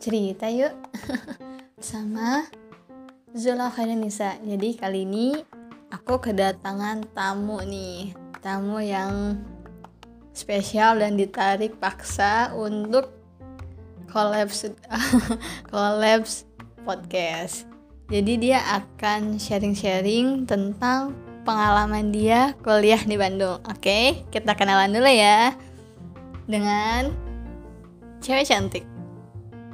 cerita yuk bersama Zula Nisa. Jadi kali ini aku kedatangan tamu nih, tamu yang spesial dan ditarik paksa untuk collabs collabs podcast. Jadi dia akan sharing-sharing tentang pengalaman dia kuliah di Bandung. Oke, kita kenalan dulu ya dengan cewek cantik.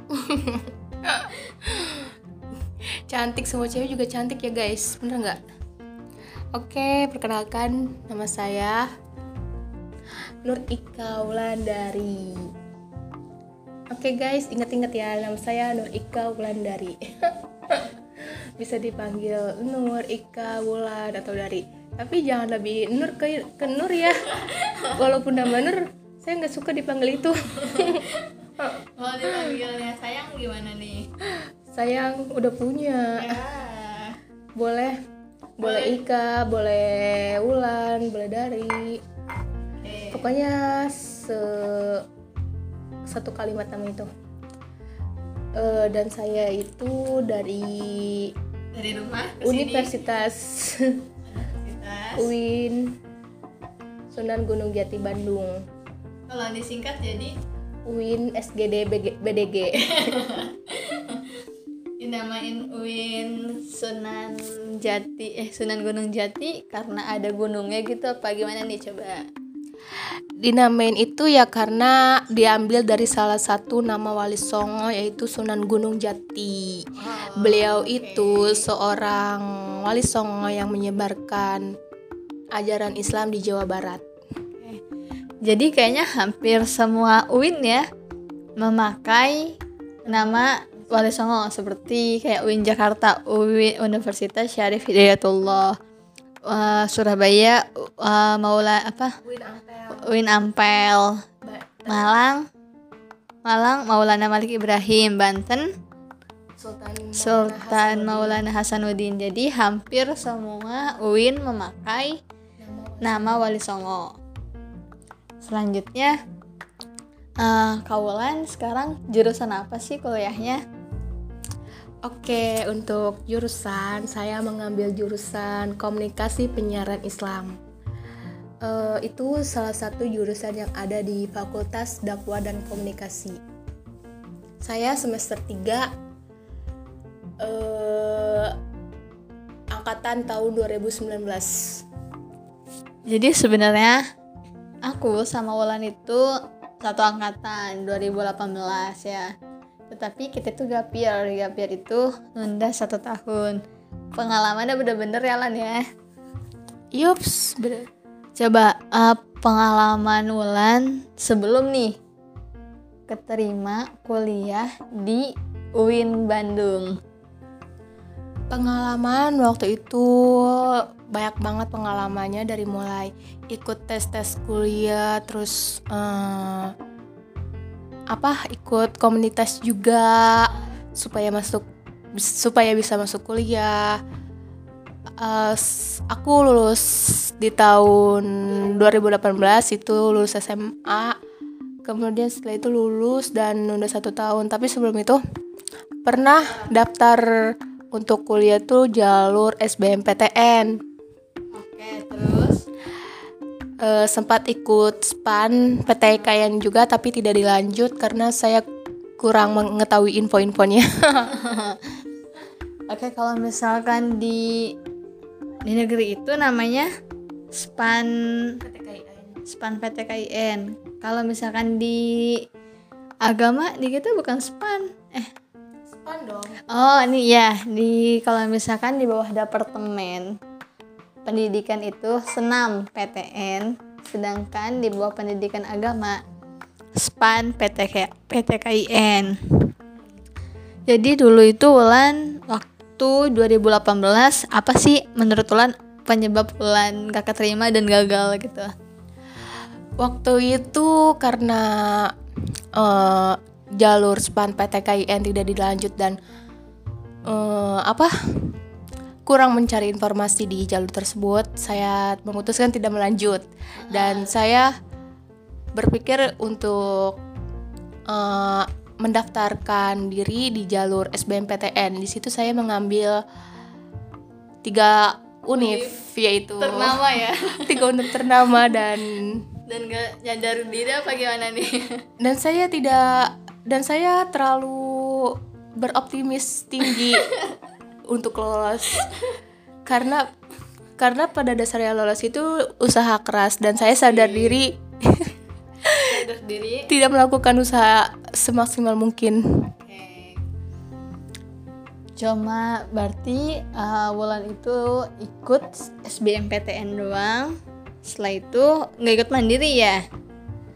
cantik semua cewek juga cantik ya guys. Bener nggak? Oke perkenalkan nama saya Nur Ika Wulandari oke guys ingat-ingat ya nama saya Nur Ika Wulandari bisa dipanggil Nur Ika Wulan atau dari. Tapi jangan lebih Nur ke, ke Nur ya. Walaupun nama Nur saya nggak suka dipanggil itu Kalau dipanggilnya sayang gimana nih? Sayang udah punya. Ya. Boleh boleh Ika, boleh Wulan, boleh Dari. Eh, Pokoknya se satu kalimat nama itu. Eh, dan saya itu dari dari rumah ke Universitas. Universitas. UIN Sunan Gunung Jati Bandung. Kalau disingkat jadi UIN SGD BG BDG. dinamain UIN Sunan Jati eh Sunan Gunung Jati karena ada gunungnya gitu apa gimana nih coba? Dinamain itu ya karena diambil dari salah satu nama wali songo yaitu Sunan Gunung Jati. Oh, Beliau oke. itu seorang wali songo yang menyebarkan ajaran Islam di Jawa Barat. Jadi kayaknya hampir semua UIN ya memakai nama Wali Songo seperti kayak UIN Jakarta, UIN Universitas Syarif Hidayatullah, eh, Surabaya, eh, Maula apa? UIN Ampel, Malang, Malang Maulana Malik Ibrahim, Banten. Sultan, Sultan Maulana Hasanuddin. Jadi hampir semua UIN memakai nama Wali Songo. Selanjutnya Kaulan sekarang jurusan apa sih kuliahnya? Oke, untuk jurusan saya mengambil jurusan komunikasi penyiaran Islam. Eh, itu salah satu jurusan yang ada di Fakultas Dakwah dan Komunikasi. Saya semester 3 eh, angkatan tahun 2019. Jadi sebenarnya aku sama Wulan itu satu angkatan 2018 ya. Tetapi kita tuh gap year, gap year itu nunda satu tahun. Pengalamannya bener-bener ya Lan ya. Yups, bener. Coba eh, pengalaman Wulan sebelum nih keterima kuliah di UIN Bandung. Pengalaman waktu itu banyak banget pengalamannya dari mulai ikut tes-tes kuliah terus eh, apa ikut komunitas juga supaya masuk supaya bisa masuk kuliah. S- aku lulus di tahun 2018 itu lulus SMA. Kemudian setelah itu lulus dan udah satu tahun. Tapi sebelum itu pernah daftar untuk kuliah tuh jalur SBMPTN. Oke, terus Eh, sempat ikut span PTKN juga tapi tidak dilanjut karena saya kurang mengetahui info-infonya. Oke, kalau misalkan di di negeri itu namanya span span PTKIN. Kalau misalkan di agama di kita bukan span. Eh, Span dong. oh ini ya di kalau misalkan di bawah departemen pendidikan itu senam PTN, sedangkan di bawah pendidikan agama span PTK PTKIN. Jadi dulu itu Ulan waktu 2018 apa sih menurut Ulan penyebab Ulan gak keterima dan gagal gitu? Waktu itu karena eh, jalur span PTKIN tidak dilanjut dan eh, apa kurang mencari informasi di jalur tersebut, saya memutuskan tidak melanjut. Dan saya berpikir untuk eh, mendaftarkan diri di jalur SBMPTN. Di situ saya mengambil tiga univ yaitu ternama ya. tiga univ ternama dan dan gak nyadar diri apa gimana nih? Dan saya tidak dan saya terlalu beroptimis tinggi untuk lolos. Karena karena pada dasarnya lolos itu usaha keras dan saya sadar diri. Sadar diri. Tidak melakukan usaha semaksimal mungkin. Cuma berarti uh, Wulan itu ikut SBMPTN doang. Setelah itu nggak ikut mandiri ya?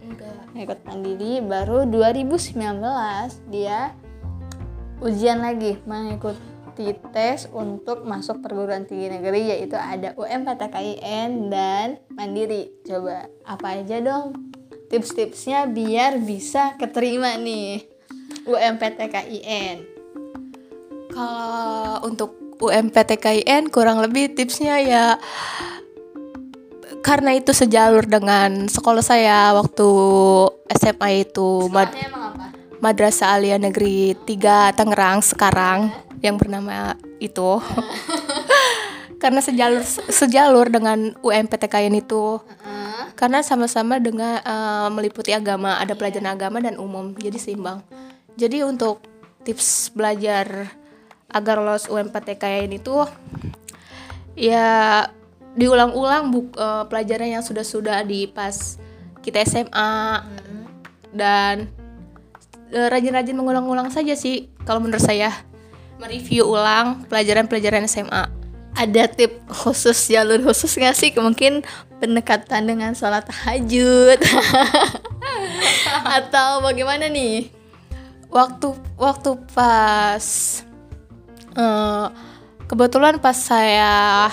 Enggak. Nggak ikut mandiri baru 2019 dia ujian lagi mengikuti tes untuk masuk perguruan tinggi negeri yaitu ada UMPTKIN dan mandiri. Coba apa aja dong tips-tipsnya biar bisa keterima nih UMPTKIN Kalau untuk UMPTKIN kurang lebih tipsnya ya karena itu sejalur dengan sekolah saya waktu SMA itu Mad-? Madrasah Alia Negeri 3 Tangerang sekarang yang bernama itu. karena sejalur sejalur dengan UMPTKIN itu Heeh. karena sama-sama dengan eh, meliputi agama, ada pelajaran agama dan umum, jadi seimbang. Jadi untuk tips belajar agar lolos UMPTKIN itu ya diulang-ulang buk eh, pelajaran yang sudah-sudah di pas kita SMA dan eh, rajin-rajin mengulang-ulang saja sih kalau menurut saya mereview ulang pelajaran-pelajaran SMA. ada tip khusus jalur khusus nggak sih? Mungkin pendekatan dengan sholat tahajud. Atau bagaimana nih? Waktu waktu pas eh, kebetulan pas saya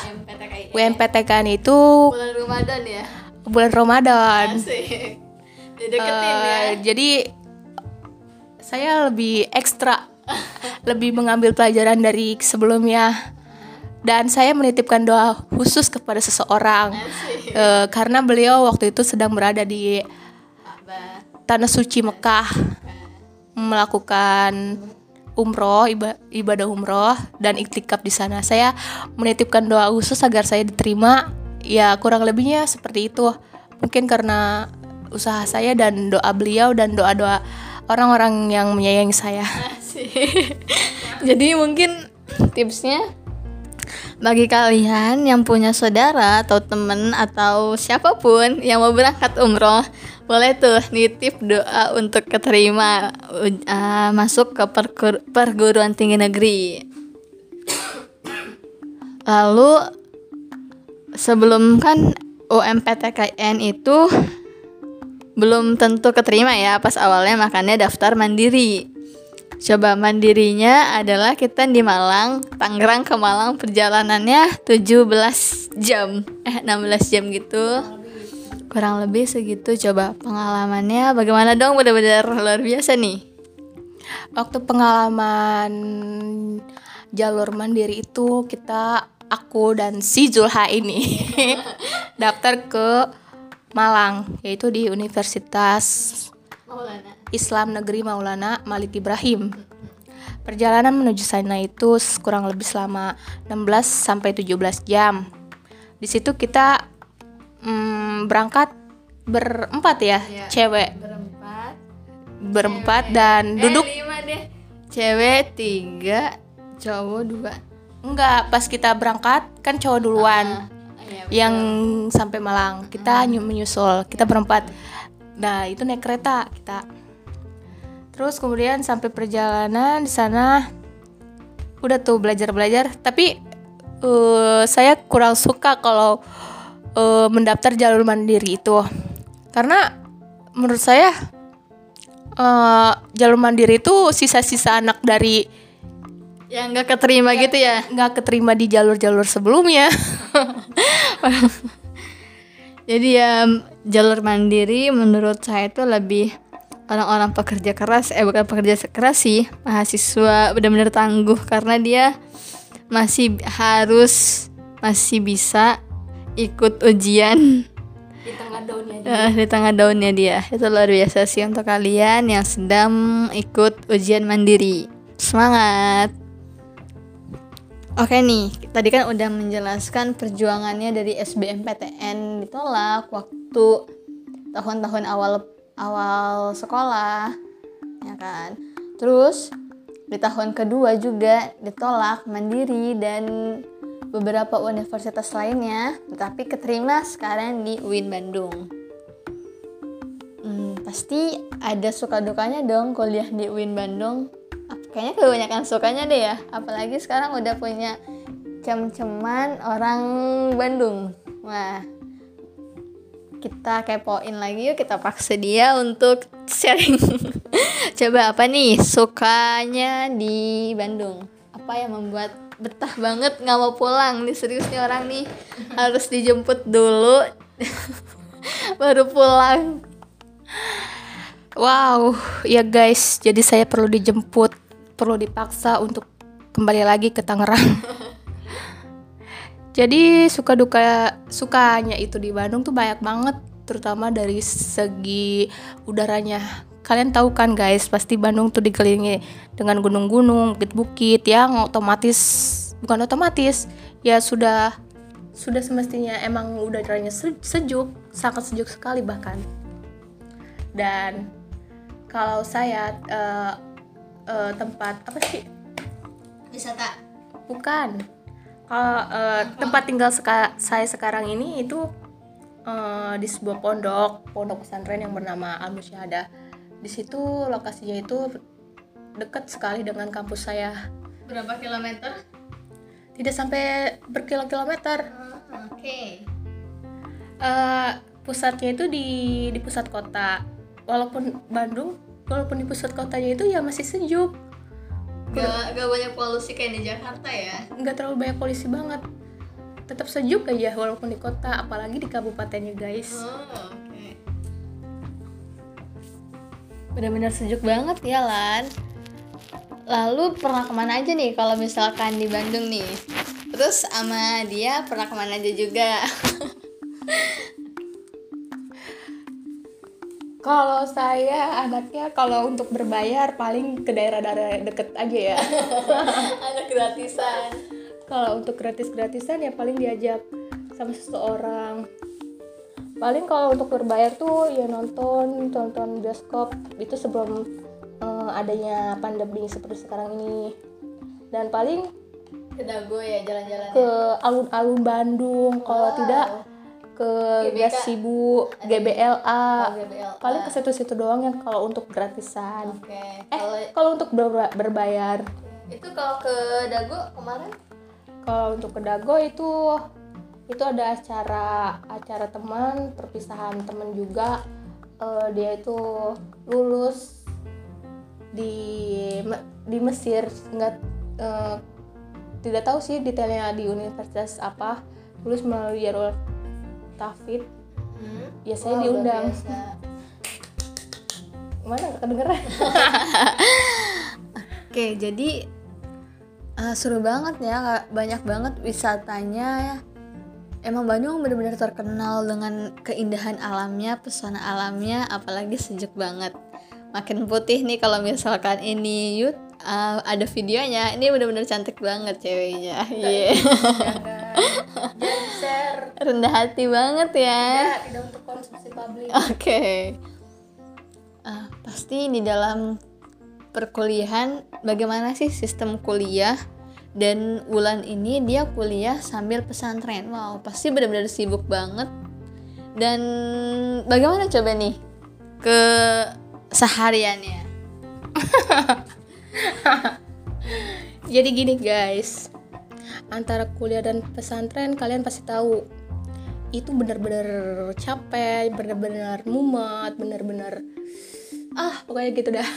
UMPTKN itu bulan Ramadan ya? bulan Ramadan. Asik. dideketin Eh, ya? jadi saya lebih ekstra lebih mengambil pelajaran dari sebelumnya. Dan saya menitipkan doa khusus kepada seseorang. Eh, karena beliau waktu itu sedang berada di tanah suci Mekah melakukan umroh iba- ibadah umroh dan iktikaf di sana. Saya menitipkan doa khusus agar saya diterima. Ya kurang lebihnya seperti itu. Mungkin karena usaha saya dan doa beliau dan doa doa orang-orang yang menyayangi saya. jadi mungkin tipsnya bagi kalian yang punya saudara atau temen atau siapa pun yang mau berangkat umroh boleh tuh nitip doa untuk keterima ah, masuk ke pergur- perguruan tinggi negeri. Lalu sebelum kan UMPTKN itu belum tentu keterima ya pas awalnya makanya daftar mandiri Coba mandirinya adalah kita di Malang, Tangerang ke Malang perjalanannya 17 jam, eh 16 jam gitu. Kurang lebih segitu coba pengalamannya bagaimana dong benar-benar luar biasa nih. waktu pengalaman jalur mandiri itu kita aku dan si Zulha ini daftar ke Malang yaitu di Universitas Maulana. Islam Negeri Maulana Malik Ibrahim. Perjalanan menuju sana itu kurang lebih selama 16 sampai 17 jam. Di situ kita mm, berangkat berempat ya, Iya. cewek Berempat. berempat dan duduk Eh, lima deh. Cewek tiga, cowok dua. enggak pas kita berangkat kan cowok duluan Ah, yang sampai Malang. Kita nyu- menyusul, kita berempat. Nah, itu naik kereta kita. Terus kemudian sampai perjalanan di sana udah tuh belajar-belajar, tapi eh, saya kurang suka kalau eh, mendaftar jalur mandiri itu. Karena menurut saya eh, jalur mandiri itu sisa-sisa anak dari yang nggak keterima gitu ya. nggak keterima di jalur-jalur sebelumnya. Jadi ya jalur mandiri menurut saya itu lebih orang-orang pekerja keras, eh bukan pekerja keras sih, mahasiswa benar-benar tangguh karena dia masih harus masih bisa ikut ujian. Di tengah daunnya dia. Eh, di tengah daunnya dia. Itu luar biasa sih untuk kalian yang sedang ikut ujian mandiri. Semangat oke nih tadi kan udah menjelaskan perjuangannya dari SBMPTN ditolak waktu tahun-tahun awal awal sekolah ya kan terus di tahun kedua juga ditolak mandiri dan beberapa universitas lainnya, tetapi keterima sekarang di UIN Bandung. Hmm, pasti ada suka dukanya dong kuliah di UIN Bandung. Kayaknya kebanyakan sukanya deh ya, apalagi sekarang udah punya cem-ceman orang Bandung. Wah, kita kepoin lagi yuk, kita paksa dia untuk sharing. Coba apa nih sukanya di Bandung? Apa yang membuat betah banget nggak mau pulang nih serius nih orang nih harus dijemput dulu baru pulang Wow, ya guys, jadi saya perlu dijemput, perlu dipaksa untuk kembali lagi ke Tangerang. jadi suka duka sukanya itu di Bandung tuh banyak banget, terutama dari segi udaranya. Kalian tahu kan guys, pasti Bandung tuh dikelilingi dengan gunung-gunung, bukit-bukit yang otomatis bukan otomatis, ya sudah sudah semestinya emang udaranya se- sejuk, sangat sejuk sekali bahkan. Dan kalau saya eh, eh, tempat apa sih? Wisata. Bukan. Kalau eh, tempat tinggal seka- saya sekarang ini itu eh, di sebuah pondok pondok pesantren yang bernama Al Musyahadah di situ lokasinya itu dekat sekali dengan kampus saya. Berapa kilometer? Tidak sampai berkilo-kilometer. Oke. Eh, pusatnya itu di di pusat kota. Walaupun Bandung walaupun di pusat kotanya itu ya masih sejuk. Gak, gak banyak polusi kayak di Jakarta ya? Nggak terlalu banyak polisi banget. Tetap sejuk aja walaupun di kota apalagi di kabupatennya guys. Oh, oke. Benar-benar sejuk banget ya Lan. Lalu pernah ke mana aja nih kalau misalkan di Bandung nih? Terus sama dia pernah ke mana aja juga kalau saya anaknya kalau untuk berbayar paling ke daerah-daerah deket aja ya. Ada gratisan. Kalau untuk gratis-gratisan ya paling diajak sama seseorang. Paling kalau untuk berbayar tuh ya nonton tonton bioskop. Itu sebelum eh, adanya pandemi seperti sekarang ini. Dan paling ke Dago ya jalan-jalan ke alun-alun Bandung. Kalau Wow. tidak ke GBK. Gasibu, GBLA Oh, GBLA. paling ke situ-situ doang yang kalau untuk gratisan. Oke eh kalau kalau untuk ber- berbayar. Itu kalau ke Dago kemarin? Kalau untuk ke Dago itu itu ada acara acara teman perpisahan teman juga. Eh, dia itu lulus di di Mesir. Nggak eh, tidak tahu sih detailnya di universitas apa. Lulus melalui jalur tafid hmm? ya saya luar diundang biasa. mana nggak kedengeran Oke, jadi eh, seru banget ya, banyak banget wisatanya. ya. Emang Bandung benar-benar terkenal dengan keindahan alamnya, pesona alamnya, apalagi sejuk banget. Makin putih nih kalau misalkan ini Yud eh, ada videonya, ini benar-benar cantik banget ceweknya. Iya. jangan share Rendah hati banget ya. tidak tidak untuk konsumsi publik Oke. Ah, pasti di dalam perkuliahan bagaimana sih sistem kuliah dan Wulan ini dia kuliah sambil pesantren. Wow, pasti benar-benar sibuk banget. Dan bagaimana coba nih ke sehariannya? Jadi gini guys, antara kuliah dan pesantren kalian pasti tahu itu benar-benar capek, benar-benar mumet, benar-benar ah pokoknya gitu dah.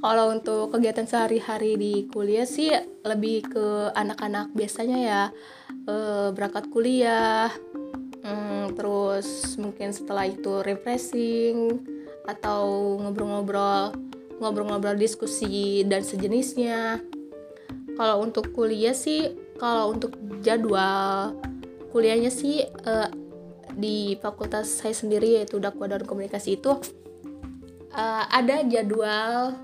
Kalau untuk kegiatan sehari-hari di kuliah sih lebih ke anak-anak biasanya ya eh, berangkat kuliah, hmm, terus mungkin setelah itu refreshing atau ngobrol-ngobrol, ngobrol-ngobrol diskusi dan sejenisnya. Kalau untuk kuliah sih, kalau untuk jadwal kuliahnya sih eh, di fakultas saya sendiri yaitu dakwah dan komunikasi itu uh, ada jadwal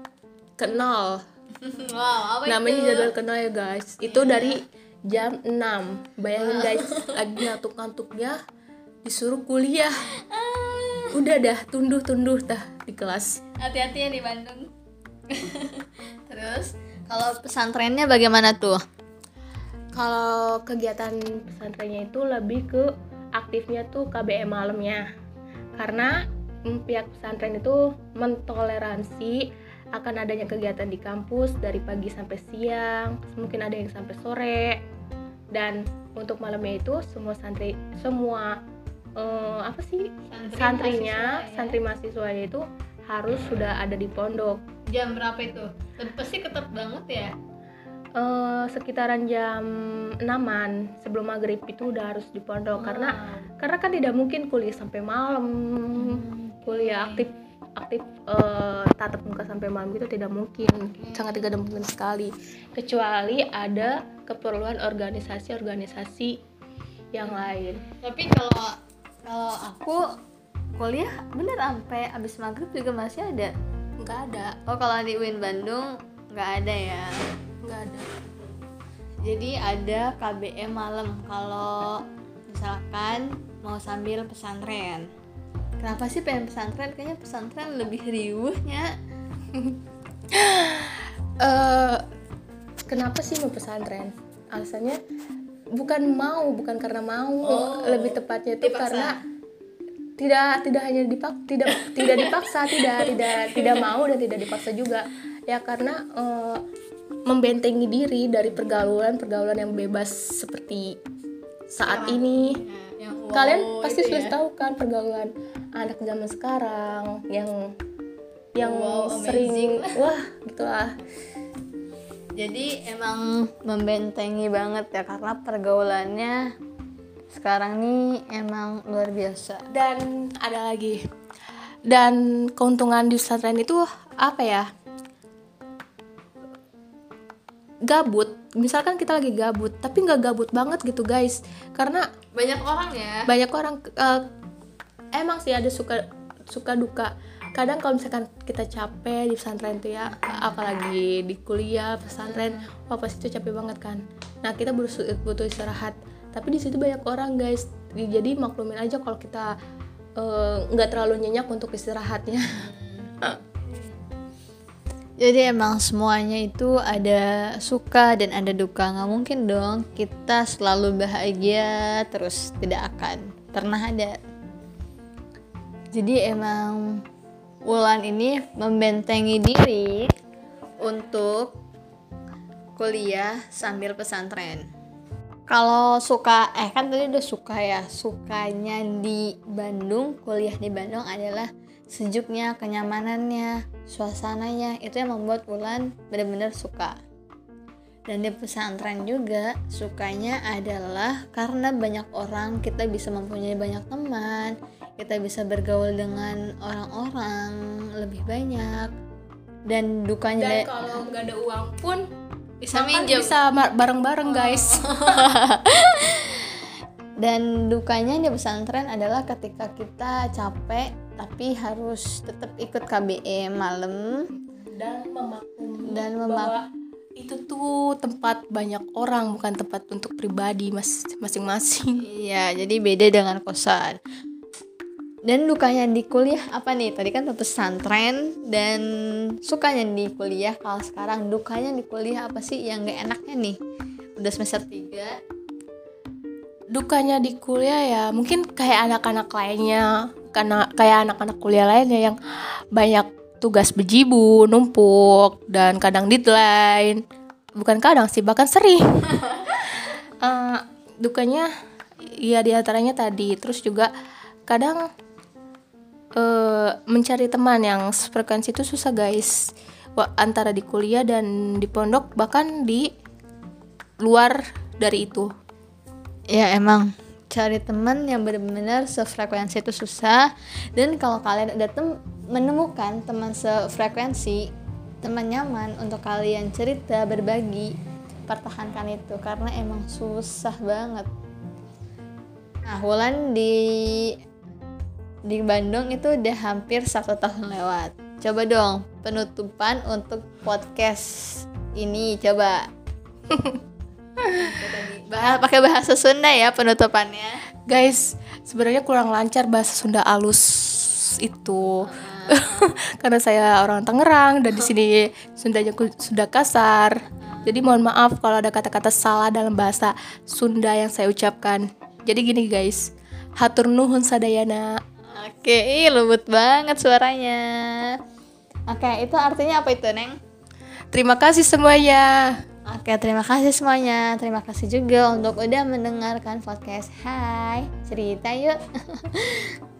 kenal. Wow apa namanya itu? jadwal kenal ya guys. Itu dari jam 6 bayangin guys lagi ngantuk-ngantuknya disuruh kuliah. Udah dah tunduh-tunduh dah di kelas. Hati-hati ya di Bandung. Terus kalau pesantrennya bagaimana tuh? Kalau kegiatan pesantrennya itu lebih ke aktifnya tuh KBM malamnya. Karena pihak pesantren itu mentoleransi akan adanya kegiatan di kampus dari pagi sampai siang mungkin ada yang sampai sore. Dan untuk malamnya itu semua santri semua eh, apa sih? Santri santrinya mahasiswa ya. santri mahasiswanya itu harus sudah ada di pondok jam berapa itu? Pasti ketat banget ya. Eh, sekitaran jam 6-an sebelum maghrib itu udah harus di pondok. Karena karena kan tidak mungkin kuliah sampai malam. Kuliah aktif aktif eh, tatap muka sampai malam itu tidak mungkin. Sangat tidak mungkin sekali. Kecuali ada keperluan organisasi-organisasi yang lain. Tapi kalau kalau aku kuliah bener sampai abis maghrib juga masih ada nggak ada. Oh kalau di UIN Bandung nggak ada ya? Nggak ada. Jadi ada KBM malam. Kalau misalkan mau sambil pesantren. Kenapa sih pengen pesantren? Kayaknya pesantren lebih riuhnya. Eh kenapa sih mau pesantren? Alasannya bukan mau bukan karena mau. Oh, lebih tepatnya itu karena tidak tidak hanya dipak tidak tidak dipaksa tidak tidak tidak mau dan tidak dipaksa juga. Ya karena eh, membentengi diri dari pergaulan pergaulan yang bebas seperti saat ini. yang kalian pasti itu sudah ya. tahu kan pergaulan anak zaman sekarang yang yang Wow, sering wah gitulah. Jadi emang membentengi banget ya karena pergaulannya sekarang nih emang luar biasa. Dan ada lagi. Dan keuntungan di pesantren itu apa ya? Gabut. Misalkan kita lagi gabut tapi nggak gabut banget gitu guys. Karena banyak orang ya. banyak orang eh, emang sih ada suka suka duka. Kadang kalau misalkan kita capek di pesantren tuh ya apalagi di kuliah pesantren wah pasti itu capek banget kan. Nah kita butuh butuh istirahat tapi di situ banyak orang guys jadi maklumin aja kalau kita eh, nggak terlalu nyenyak untuk istirahatnya Jadi emang semuanya itu ada suka dan ada duka nggak mungkin dong kita selalu bahagia terus tidak akan pernah ada. Jadi emang Wulan ini membentengi diri untuk kuliah sambil pesantren. Kalau suka eh kan tadi udah suka ya. Sukanya di Bandung kuliah di Bandung adalah sejuknya kenyamanannya suasananya. Itu yang membuat Wulan benar-benar suka. Dan di pesantren juga sukanya adalah karena banyak orang kita bisa mempunyai banyak teman kita bisa bergaul dengan orang-orang lebih banyak. Dan dukanya dan kalau nggak ada uang pun bisa makan minjem. bisa bareng-bareng guys. Dan dukanya di pesantren adalah ketika kita capek tapi harus tetap ikut KBM malam. Dan memaklumi Dan memak- bahwa itu tuh tempat banyak orang bukan tempat untuk pribadi mas masing-masing. Iya jadi beda dengan kosan dan dukanya di kuliah apa nih? Tadi kan pesantren dan sukanya di kuliah. Kalau sekarang dukanya di kuliah apa sih yang gak enaknya nih? Udah semester 3 dukanya di kuliah ya mungkin kayak anak-anak lainnya karena kayak anak-anak kuliah lainnya yang banyak tugas bejibu numpuk dan kadang deadline. Bukan kadang sih bahkan sering. Eh, dukanya ya di antaranya tadi. Terus juga kadang eh, mencari teman yang frekuensi itu susah guys. Antara di kuliah dan di pondok bahkan di luar dari itu. Ya emang. Cari teman yang benar-benar sefrekuensi itu susah. Dan kalau kalian udah tem- menemukan teman sefrekuensi teman nyaman untuk kalian cerita berbagi pertahankan itu. Karena emang susah banget. Nah, Wulan di di Bandung itu udah hampir satu tahun lewat. Coba dong penutupan untuk podcast ini coba. Bahas pakai bahasa Sunda ya penutupannya. Guys, sebenarnya kurang lancar bahasa Sunda alus itu. Karena saya orang Tangerang dan di sini Sundanya sudah kasar. Jadi mohon maaf kalau ada kata-kata salah dalam bahasa Sunda yang saya ucapkan. Jadi gini guys, hatur nuhun sadayana. Oke, ih, lembut banget suaranya. Oke, itu artinya apa itu, Neng? Terima kasih semuanya. Oke, terima kasih semuanya. Terima kasih juga untuk udah mendengarkan podcast. Hai, cerita yuk.